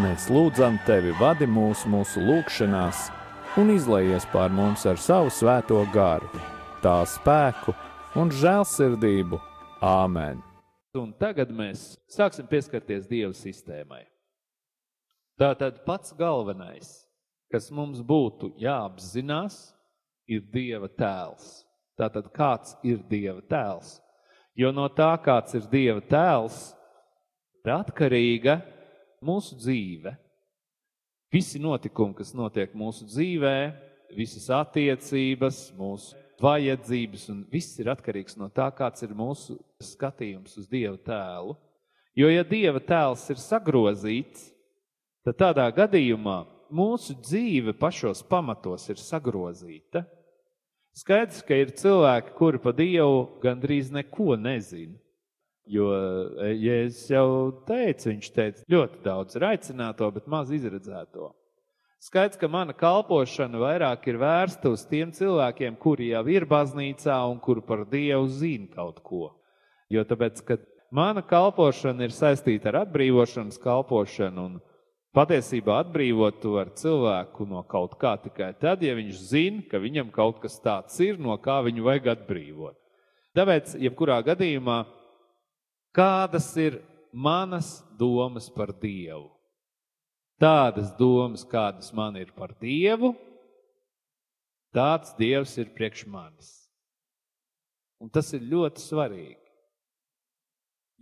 Mēs lūdzam tevi, vadi mūs mūsu lūgšanās, un izlaies pār mums ar savu svēto garu, tā spēku un žēlsirdību. Āmen! Un tagad mēs sāksim pieskarties Dieva sistēmai. Tātad pats galvenais, kas mums būtu jāapzinās, ir Dieva tēls. Tātad kāds ir Dieva tēls? Jo no tā, kāds ir Dieva tēls, ir atkarīga mūsu dzīve, visi notikumi, kas notiek mūsu dzīvē, visas attiecības, mūsu vajadzības, un viss ir atkarīgs no tā, kāds ir mūsu skatījums uz Dieva tēlu. Jo, ja Dieva tēls ir sagrozīts, tad tādā gadījumā mūsu dzīve pašos pamatos ir sagrozīta. Skaidrs, ka ir cilvēki, kuri pa Dievu gandrīz neko nezina. Jo, ja es jau teicu, viņš teica, ļoti daudz ir aicināto, bet maz izredzēto. Skaidrs, ka mana kalpošana vairāk ir vērsta uz tiem cilvēkiem, kuri jau ir baznīcā un kuri par Dievu zina kaut ko. Jo tāpēc, ka mana kalpošana ir saistīta ar atbrīvošanas kalpošanu un Patiesībā atbrīvot to ar cilvēku no kaut kā tikai tad, ja viņš zina, ka viņam kaut kas tāds ir, no kā viņu vajag atbrīvot. Tāpēc, jebkurā gadījumā, kādas ir manas domas par Dievu? Tādas domas, kādas man ir par Dievu, tāds Dievs ir priekš manis. Un tas ir ļoti svarīgi.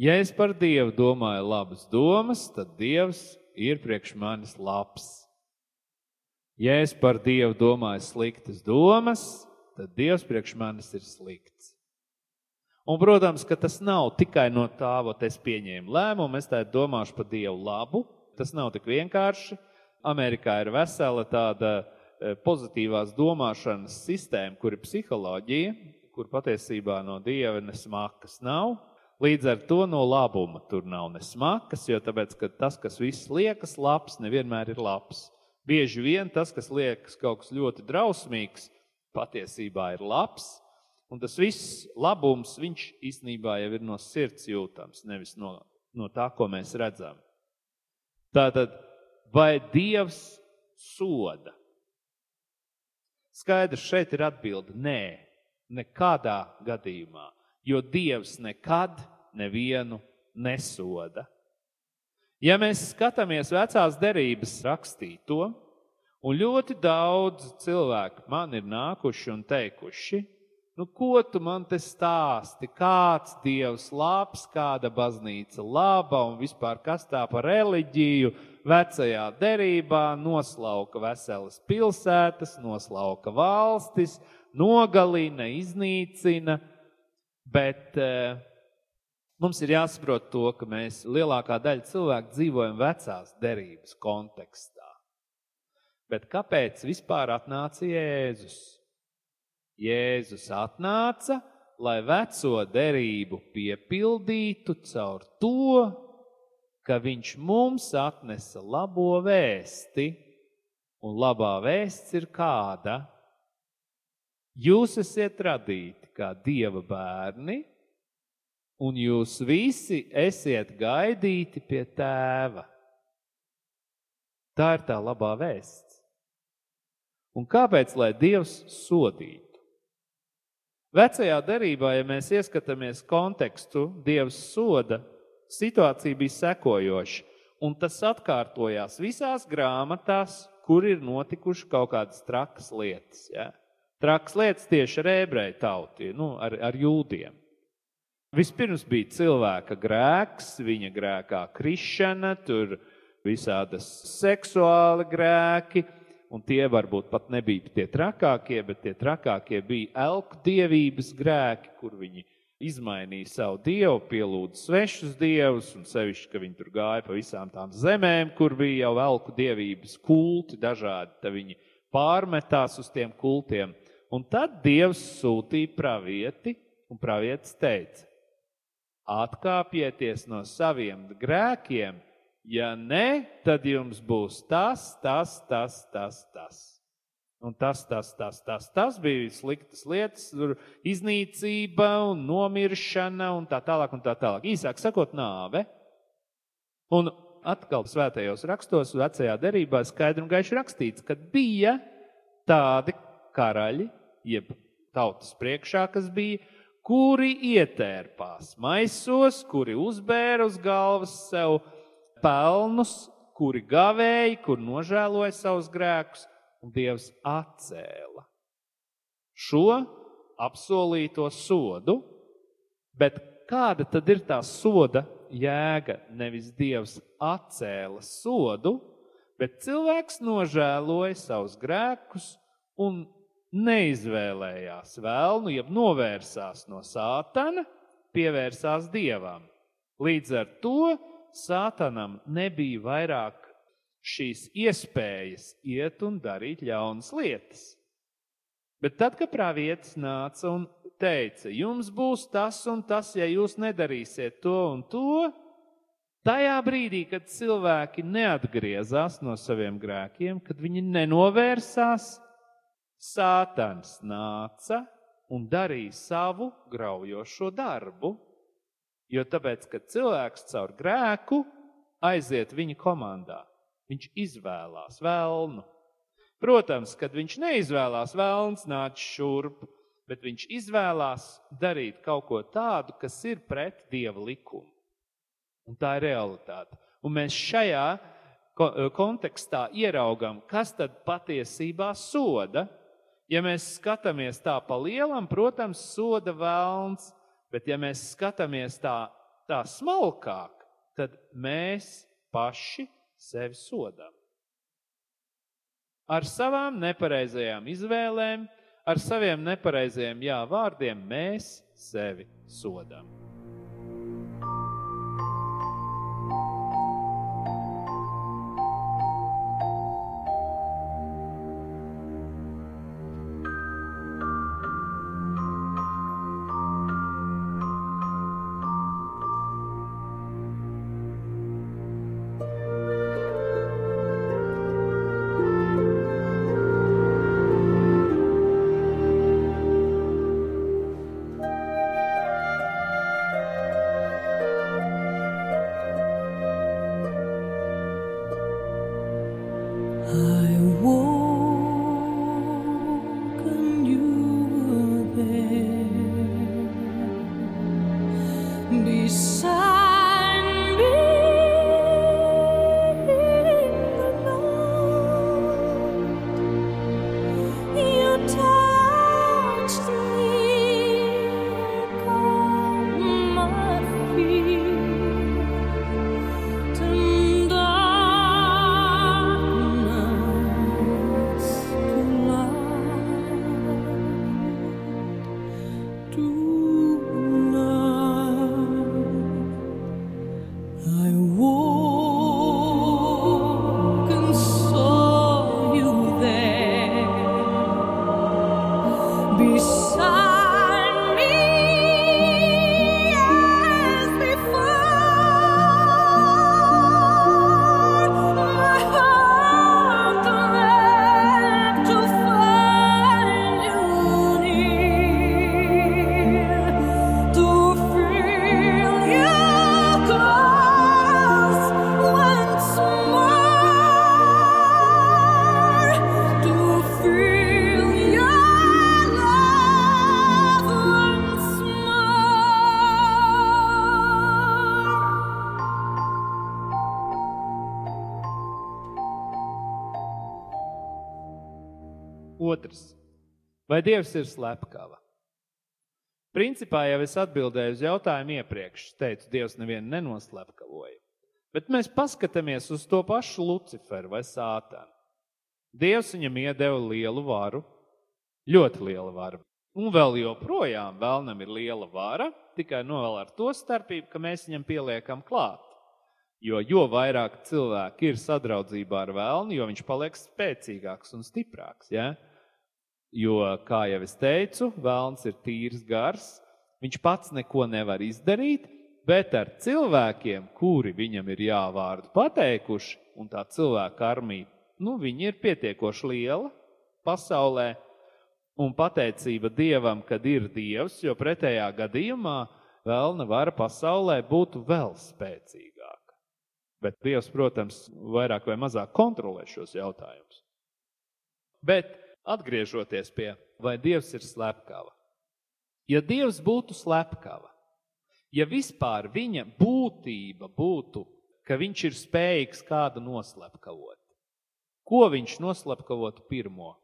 Ja es par Dievu domāju labas domas, tad Dievs ir priekš manis labs. Ja es par Dievu domāju sliktas domas, tad Dievs priekš manis ir slikts. Un, protams, ka tas nav tikai no tā, ka es pieņēmu lēmumu, es tā domāšu par Dievu labu. Tas nav tik vienkārši. Amerikā ir vesela tāda e, pozitīvās domāšanas sistēma, kur ir psiholoģija, kur patiesībā no Dieva nesmakas nav. Līdz ar to no labuma tur nav ne smakas, jo tāpēc, tas, kas viss liekas labs, nevienmēr ir labs. Bieži vien tas, kas liekas kaut kas ļoti drausmīgs, patiesībā ir labs. Un tas viss labums, viņš īstenībā jau ir no sirds jūtams, nevis no, no tā, ko mēs redzam. Tātad, vai Dievs soda? Skaidrs, šeit ir atbilde - nē, nekādā gadījumā jo Dievs nekad nevienu nesoda. Ja mēs skatāmies vecās derības rakstīto, un ļoti daudz cilvēku man ir nākuši un teikuši, nu, ko tu man te stāsti, kāds dievs labs, kāda baznīca laba un vispār kas tā par reliģiju vecajā derībā noslauka veselas pilsētas, noslauka valstis, nogalina, iznīcina – Bet uh, mums ir jāsaprot to, ka mēs lielākā daļa cilvēku dzīvojam vecās derības kontekstā. Bet kāpēc vispār atnāca Jēzus? Jēzus atnāca, lai veco derību piepildītu caur to, ka viņš mums atnesa labo vēsti, un labā vēsts ir kāda? Jūs esat radīti kā dieva bērni, un jūs visi esiet gaidīti pie tēva. Tā ir tā labā vēsts. Un kāpēc, lai Dievs sodītu? Vecajā derībā, ja mēs ieskatāmies kontekstu, Dievs soda, situācija bija sekojoša, un tas atkārtojās visās grāmatās, kur ir notikuši kaut kādas trakas lietas. Ja? Traks lietas tieši ar ebreju tauti, nu, ar, ar jūdiem. Vispirms bija cilvēka grēks, viņa grēkā krišana, tur visādas seksuāli grēki, un tie varbūt pat nebija tie trakākie, bet tie trakākie bija elku dievības grēki, kur viņi izmainīja savu dievu, pielūdza svešus dievus, un sevišķi, ka viņi tur gāja pa visām tām zemēm, kur bija jau elku dievības kulti dažādi, tad viņi pārmetās uz tiem kultiem. Un tad Dievs sūtīja pravieti, un pravietis teica: Atkāpieties no saviem grēkiem, ja ne, tad jums būs tas, tas, tas, tas, tas. Un tas, tas, tas, tas, tas bija sliktas lietas, iznīcība un nomiršana un tā tālāk un tā tālāk. Īsāk sakot, nāve. Un atkal svētajos rakstos, vecajā derībā skaidri un gaiši rakstīts, ka bija tādi karaļi, jeb tautas priekšā, kas bija, kuri ietērpās maisos, kuri uzbēra uz galvas sev pelnus, kuri gavēja, kur nožēloja savus grēkus, un Dievs atcēla šo apsolīto sodu, bet kāda tad ir tā soda jēga? Nevis Dievs atcēla sodu, bet cilvēks nožēloja savus grēkus un neizvēlējās vēlnu, jeb novērsās no sātana, pievērsās dievam. Līdz ar to sātanam nebija vairāk šīs iespējas iet un darīt ļaunas lietas. Bet tad, kad pravietis nāca un teica, jums būs tas un tas, ja jūs nedarīsiet to un to, tajā brīdī, kad cilvēki neatgriezās no saviem grēkiem, kad viņi nenovērsās, Sātans nāca un darīja savu graujošo darbu. Jo tāpēc, ka cilvēks caur grēku aiziet viņa komandā, viņš izvēlās vēlnu. Protams, kad viņš neizvēlās vēlns nāc šurp, bet viņš izvēlās darīt kaut ko tādu, kas ir pret dieva likumu. Un tā ir realitāte. Un mēs šajā kontekstā ieraugam, kas tad patiesībā soda Ja mēs skatāmies tā pa lielam, protams, soda vēlns, bet ja mēs skatāmies tā, tā smalkāk, tad mēs paši sevi sodām. Ar savām nepareizajām izvēlēm, ar saviem nepareizajiem jā vārdiem mēs sevi sodām. So. Vai Dievs ir slepkava? Principā jau es atbildēju uz jautājumu iepriekš. Es teicu, Dievs nevienu nenoslepkavoja. Bet mēs paskatāmies uz to pašu Luciferu vai Sātanu. Dievs viņam iedeva lielu varu, ļoti lielu varu. Un vēl joprojām vēlnam ir liela vara, tikai no vēl ar to starpību, ka mēs viņam pieliekam klāt. Jo, jo vairāk cilvēki ir sadraudzībā ar vēlnu, jo viņš paliek spēcīgāks un stiprāks. Ja? Jo, kā jau es teicu, vēlns ir tīrs gars, viņš pats neko nevar izdarīt, bet ar cilvēkiem, kuri viņam ir jāvārdu pateikuši, un tā cilvēka armija, nu, viņi ir pietiekoši liela pasaulē, un pateicība Dievam, kad ir Dievs, jo pretējā gadījumā vēlna vara pasaulē būtu vēl spēcīgāka. Bet Dievs, protams, vairāk vai mazāk kontrolē šos jautājumus. Bet atgriežoties pie, vai Dievs ir slepkava. Ja Dievs būtu slepkava, ja vispār viņa būtība būtu, ka viņš ir spējīgs kādu noslepkavot, ko viņš noslepkavotu pirmo?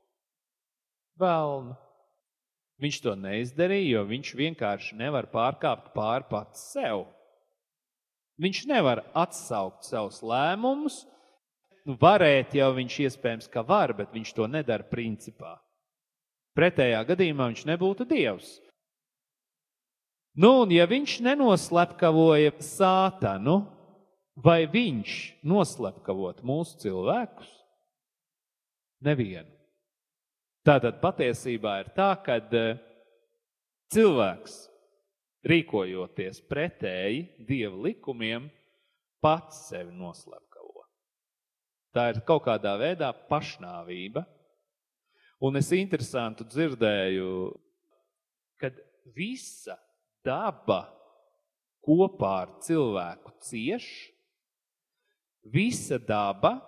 Velnu. Viņš to neizdarīja, jo viņš vienkārši nevar pārkāpt pāri pats sev. Viņš nevar atsaukt savus lēmumus, nu, varēt jau viņš iespējams, ka var, bet viņš to nedara principā. Pretējā gadījumā viņš nebūtu dievs. Nu, un ja viņš nenoslepkavoja sātanu, vai viņš noslepkavot mūsu cilvēkus? Nevienu. Tātad patiesībā ir tā, ka eh, cilvēks, rīkojoties pretēji dieva likumiem, pats sevi noslepkavo. Tā ir kaut kādā veidā pašnāvība. Un es interesantu dzirdēju, kad visa daba kopā ar cilvēku cieš, visa daba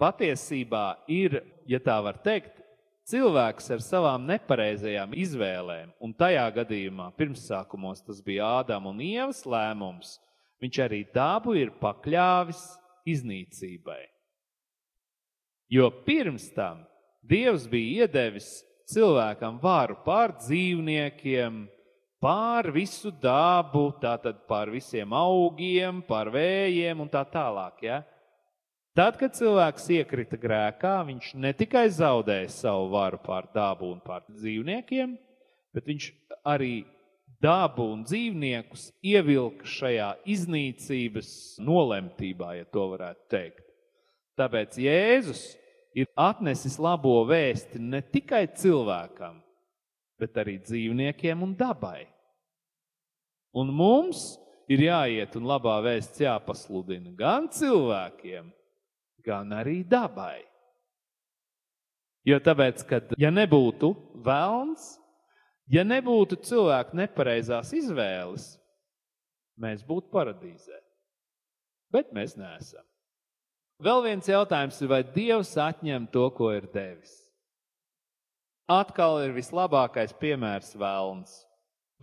patiesībā ir, ja tā var teikt, cilvēks ar savām nepareizajām izvēlēm, un tajā gadījumā pirmsākumos tas bija Ādama un Ievas lēmums, viņš arī dabu ir pakļāvis iznīcībai. Jo pirms tam Dievs bija iedevis cilvēkam varu pār dzīvniekiem, pār visu dabu, tātad pār visiem augiem, pār vējiem un tā tālāk. Ja? Tad, kad cilvēks iekrita grēkā, viņš ne tikai zaudēja savu varu pār dabu un pār dzīvniekiem, bet viņš arī dabu un dzīvniekus ievilka šajā iznīcības nolemtībā, ja to varētu teikt. Tāpēc Jēzus ir atnesis labo vēsti ne tikai cilvēkam, bet arī dzīvniekiem un dabai. Un mums ir jāiet un labā vēsts jāpasludina gan cilvēkiem, gan arī dabai. Jo tāpēc, kad ja nebūtu vēlns, Ja nebūtu cilvēku nepareizās izvēles, mēs būtu paradīzē. Bet mēs neesam. Vēl viens jautājums ir, vai Dievs atņem to, ko ir devis? Atkal ir vislabākais piemērs vēlns.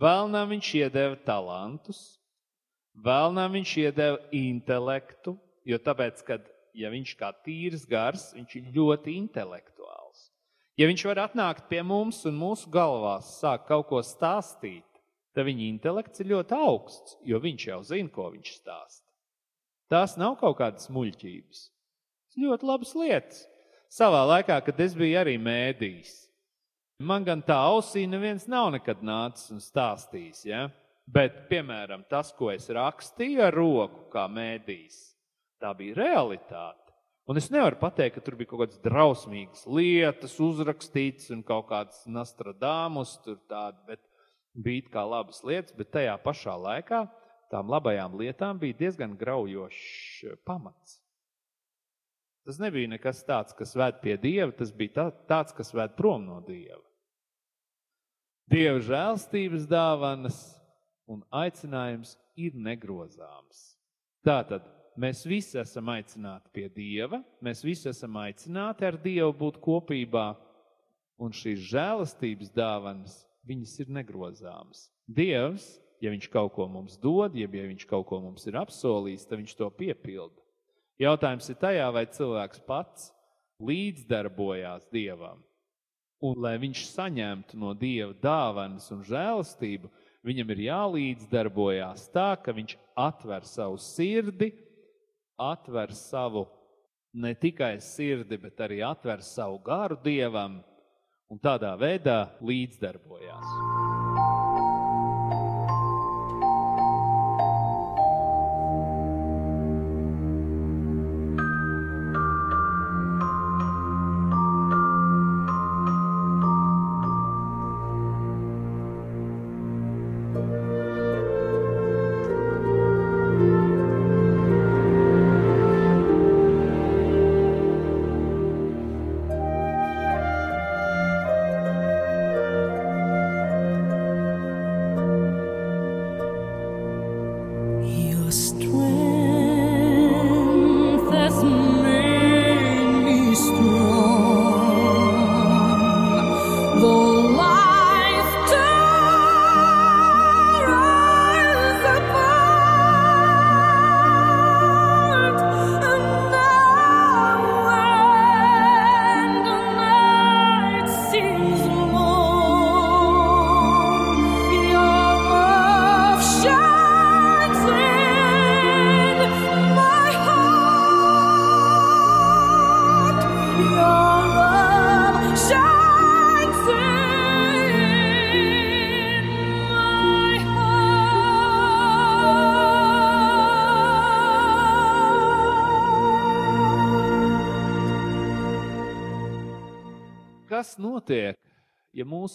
Vēlnam viņš iedeva talantus, vēlnam viņš iedeva intelektu, jo tāpēc, kad ja viņš kā tīrs gars, viņš ir ļoti intelektuāls. Ja viņš var atnākt pie mums un mūsu galvās sāk kaut ko stāstīt, tad viņa intelekts ir ļoti augsts, jo viņš jau zina, ko viņš stāsta. Tās nav kaut kādas muļķības. Tas ļoti labas lietas. Savā laikā, kad es biju arī mēdījis, man gan tā ausī neviens nav nekad nācis un stāstījis. Ja? Bet, piemēram, tas, ko es rakstīju ar roku, kā mēdījis, tā bija realitāte. Un es nevaru pateikt, ka tur bija kaut kādas drausmīgas lietas uzrakstītas un kaut kādas Nostradāmus tur tādi, bet bija kā labas lietas, bet tajā pašā laikā tām labajām lietām bija diezgan graujošs pamats. Tas nebija nekas tāds, kas ved pie Dieva, tas bija tā, tāds, kas ved prom no Dieva. Dieva žēlstības dāvanas un aicinājums ir negrozāms. Tātad mēs visi esam aicināti pie Dieva, mēs visi esam aicināti ar Dievu būt kopībā, un šīs žēlastības dāvanas, viņas ir negrozāmas. Dievs, ja viņš kaut ko mums dod, jeb ja viņš kaut ko mums ir apsolījis, tad viņš to piepilda. Jautājums ir tajā, vai cilvēks pats līdzdarbojās Dievam. Un, lai viņš saņemtu no Dieva dāvanas un žēlastību, viņam ir jālīdzdarbojās tā, ka viņš atver savu sirdi atver savu ne tikai sirdi, bet arī atver savu garu dievam un tādā veidā līdzdarbojās.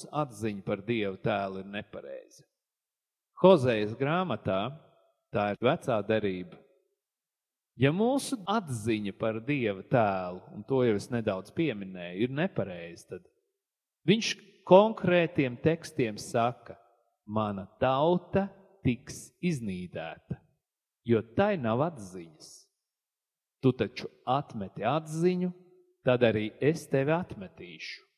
Mūsu atziņa par Dievu tēlu ir nepareiza? Hozejas grāmatā, tā ir vecā derība. Ja mūsu atziņa par Dieva tēlu, un to jau es nedaudz pieminēju, ir nepareiza, tad viņš konkrētiem tekstiem saka, mana tauta tiks iznīdēta, jo tai nav atziņas. Tu taču atmeti atziņu, tad arī es tevi atmetīšu.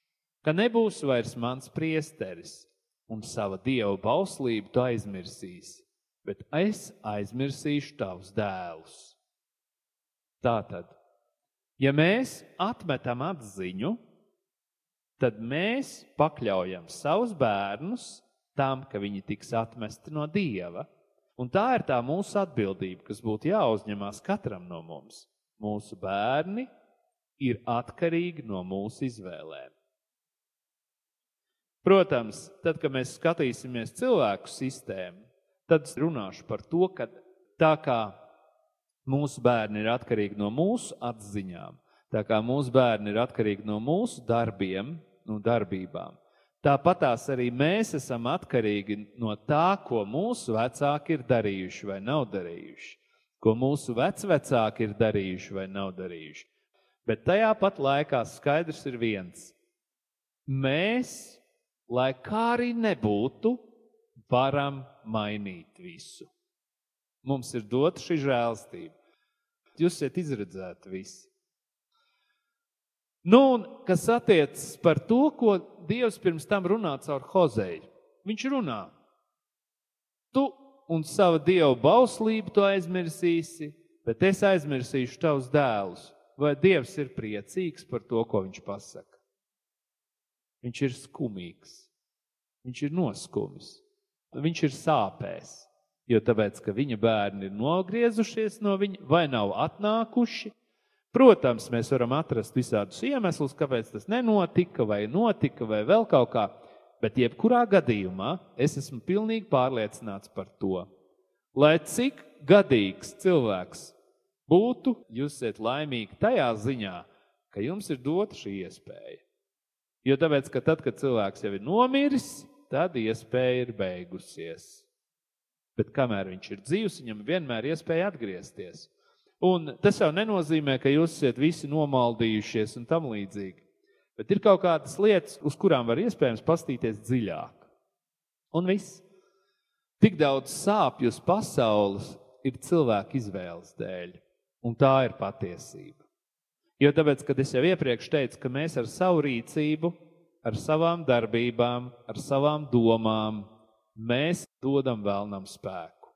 Ka nebūs vairs mans priesteris, un sava dieva bauslību tu aizmirsīsi, bet es aizmirsīšu tavus dēlus. Tātad, ja mēs atmetam atziņu, tad mēs pakļaujam savus bērnus tam, ka viņi tiks atmesti no dieva. Un tā ir tā mūsu atbildība, kas būtu jāuzņemās katram no mums. Mūsu bērni ir atkarīgi no mūsu izvēlēm. Protams, tad, kad mēs skatīsimies cilvēku sistēmu, tad runāšu par to, ka tā kā mūsu bērni ir atkarīgi no mūsu atziņām, tā kā mūsu bērni ir atkarīgi no mūsu darbiem, no darbībām, tāpatās arī mēs esam atkarīgi no tā, ko mūsu vecāki ir darījuši vai nav darījuši, ko mūsu vecvecāki ir darījuši vai nav darījuši. Bet tajā pat laikā skaidrs ir viens. Mēs, lai kā arī nebūtu, varam mainīt visu. Mums ir dota šī žēlstība. Jūs esat izredzēti visi. Nu, un kas attiecas par to, ko Dievs pirms tam runā caur Hozeju. Viņš runā, tu un savu dievu bauslību tu aizmirsīsi, bet es aizmirsīšu tavus dēlus vai Dievs ir priecīgs par to, ko viņš pasaka. Viņš ir skumīgs, viņš ir noskumis, viņš ir sāpēs, jo tāpēc, ka viņa bērni ir nogriezušies no viņa vai nav atnākuši. Protams, mēs varam atrast visādus iemeslus, kāpēc tas nenotika, vai notika, vai vēl kaut kā, bet jebkurā gadījumā es esmu pilnīgi pārliecināts par to, lai cik gadīgs cilvēks būtu, jūs esat laimīgi tajā ziņā, ka jums ir dota šī iespēja. Jo tāpēc, ka tad, kad cilvēks jau ir nomiris, tad iespēja ir beigusies. Bet kamēr viņš ir dzīvs, viņam vienmēr ir iespēja atgriezties. Un tas jau nenozīmē, ka jūs esat visi nomaldījušies un tam līdzīgi. Bet ir kaut kādas lietas, uz kurām var iespējams pastīties dziļāk. Un viss. Tik daudz sāpju uz pasaules ir cilvēku izvēles dēļ. Un tā ir patiesība. Jo tāpēc, kad es jau iepriekš teicu, ka mēs ar savu rīcību, ar savām darbībām, ar savām domām, mēs dodam vēlnam spēku.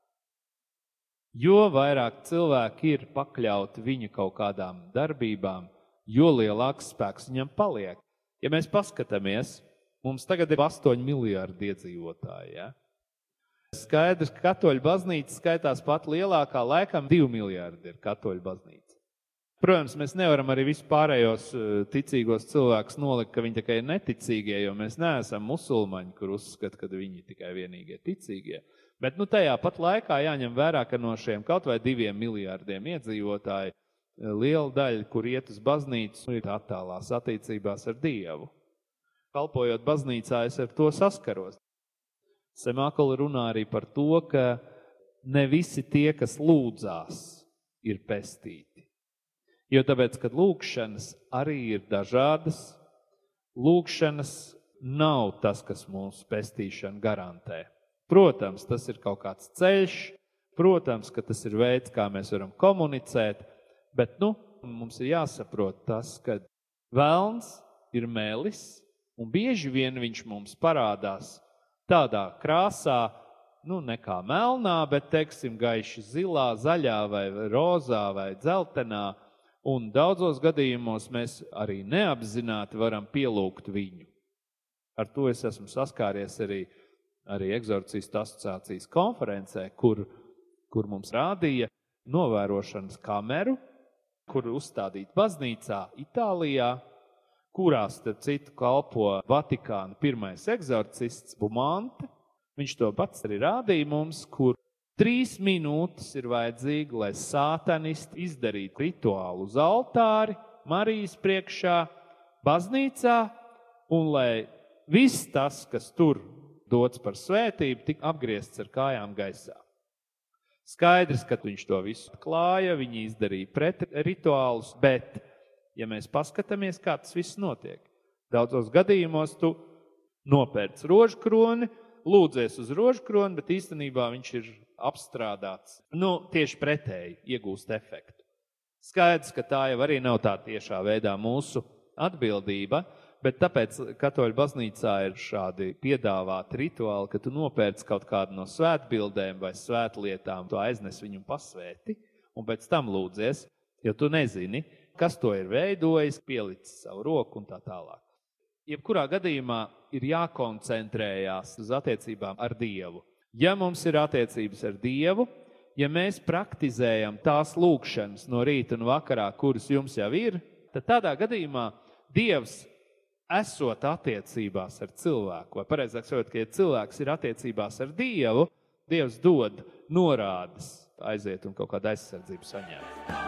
Jo vairāk cilvēki ir pakļauti viņa kaut kādām darbībām, jo lielāks spēks viņam paliek. Ja mēs paskatāmies, mums tagad ir 8 miljardi iedzīvotāji. Ja? Skaidrs, ka katoļu baznīca skaitās pat lielākā, laikam, divi miljardi ir katoļu baznīca. Protams, mēs nevaram arī vispārējos eh, ticīgos cilvēkus nolikt, ka viņi tikai ir neticīgie, jo mēs neesam musulmaņi, kur uzskata, ka viņi ir tikai vienīgie ticīgie. Bet nu, tajā pat laikā jāņem vērā, ka no šiem kaut vai diviem miljārdiem iedzīvotāji eh, liela daļa, kur iet uz baznīcu, ir attālās attiecībās ar Dievu. Kalpojot baznīcā, es ar to saskaros. Semākola runā arī par to, ka ne visi tie, kas lūdzās, ir pestīti. Jo tāpēc, kad lūkšanas arī ir dažādas, lūkšanas nav tas, kas mūsu pestīšanu garantē. Protams, tas ir kaut kāds ceļš, protams, ka tas ir veids, kā mēs varam komunicēt, bet nu, mums ir jāsaprot tas, ka vēlns ir mēlis, un bieži vien viņš mums parādās tādā krāsā, nu, ne kā melnā, bet, teiksim, gaiši zilā, zaļā vai rozā vai dzeltenā. Un daudzos gadījumos mēs arī neapzināti varam pielūgt viņu. Ar to es esmu saskāries arī, arī eksorcistu asociācijas konferencē, kur, kur mums rādīja novērošanas kameru, kur uzstādīt baznīcā Itālijā, kurā starp citu kalpo Vatikāna pirmais eksorcists Bumante. Viņš to pats arī rādīja mums, kur trīs minūtes ir vajadzīgi, lai sātanisti izdarītu rituālu uz altāri, Marijas priekšā, baznīcā, un lai viss tas, kas tur dots par svētību, tik apgriezts ar kājām gaisā. Skaidrs, ka viņš to visu klāja, viņi izdarīja pret rituālus, bet, ja mēs paskatāmies, kā tas viss notiek, daudzos gadījumos tu nopērc rožu kroni, lūdzies uz rožu kroni, bet īstenībā viņš ir apstrādāts. Nu, tieši pretēji iegūst efektu. Skaidrs, ka tā jau arī nav tā tiešā veidā mūsu atbildība, bet tāpēc katoļu baznīcā ir šādi piedāvāti rituāli, ka tu nopērc kaut kādu no svētbildēm vai svētlietām, tu aiznes viņu pasvēti un pēc tam lūdzies, jo tu nezini, kas to ir veidojis, pielicis savu roku un tā tālāk. Jebkurā gadījumā ir jākoncentrējās uz attiecībām ar Dievu. Ja mums ir attiecības ar Dievu, ja mēs praktizējam tās lūkšanas no rīta un vakarā, kuras jums jau ir, tad tādā gadījumā Dievs esot attiecībās ar cilvēku, vai precīzāk sakot, ja cilvēks ir attiecībās ar Dievu, Dievs dod norādes, aiziet un kaut kādu aizsardzību saņemt.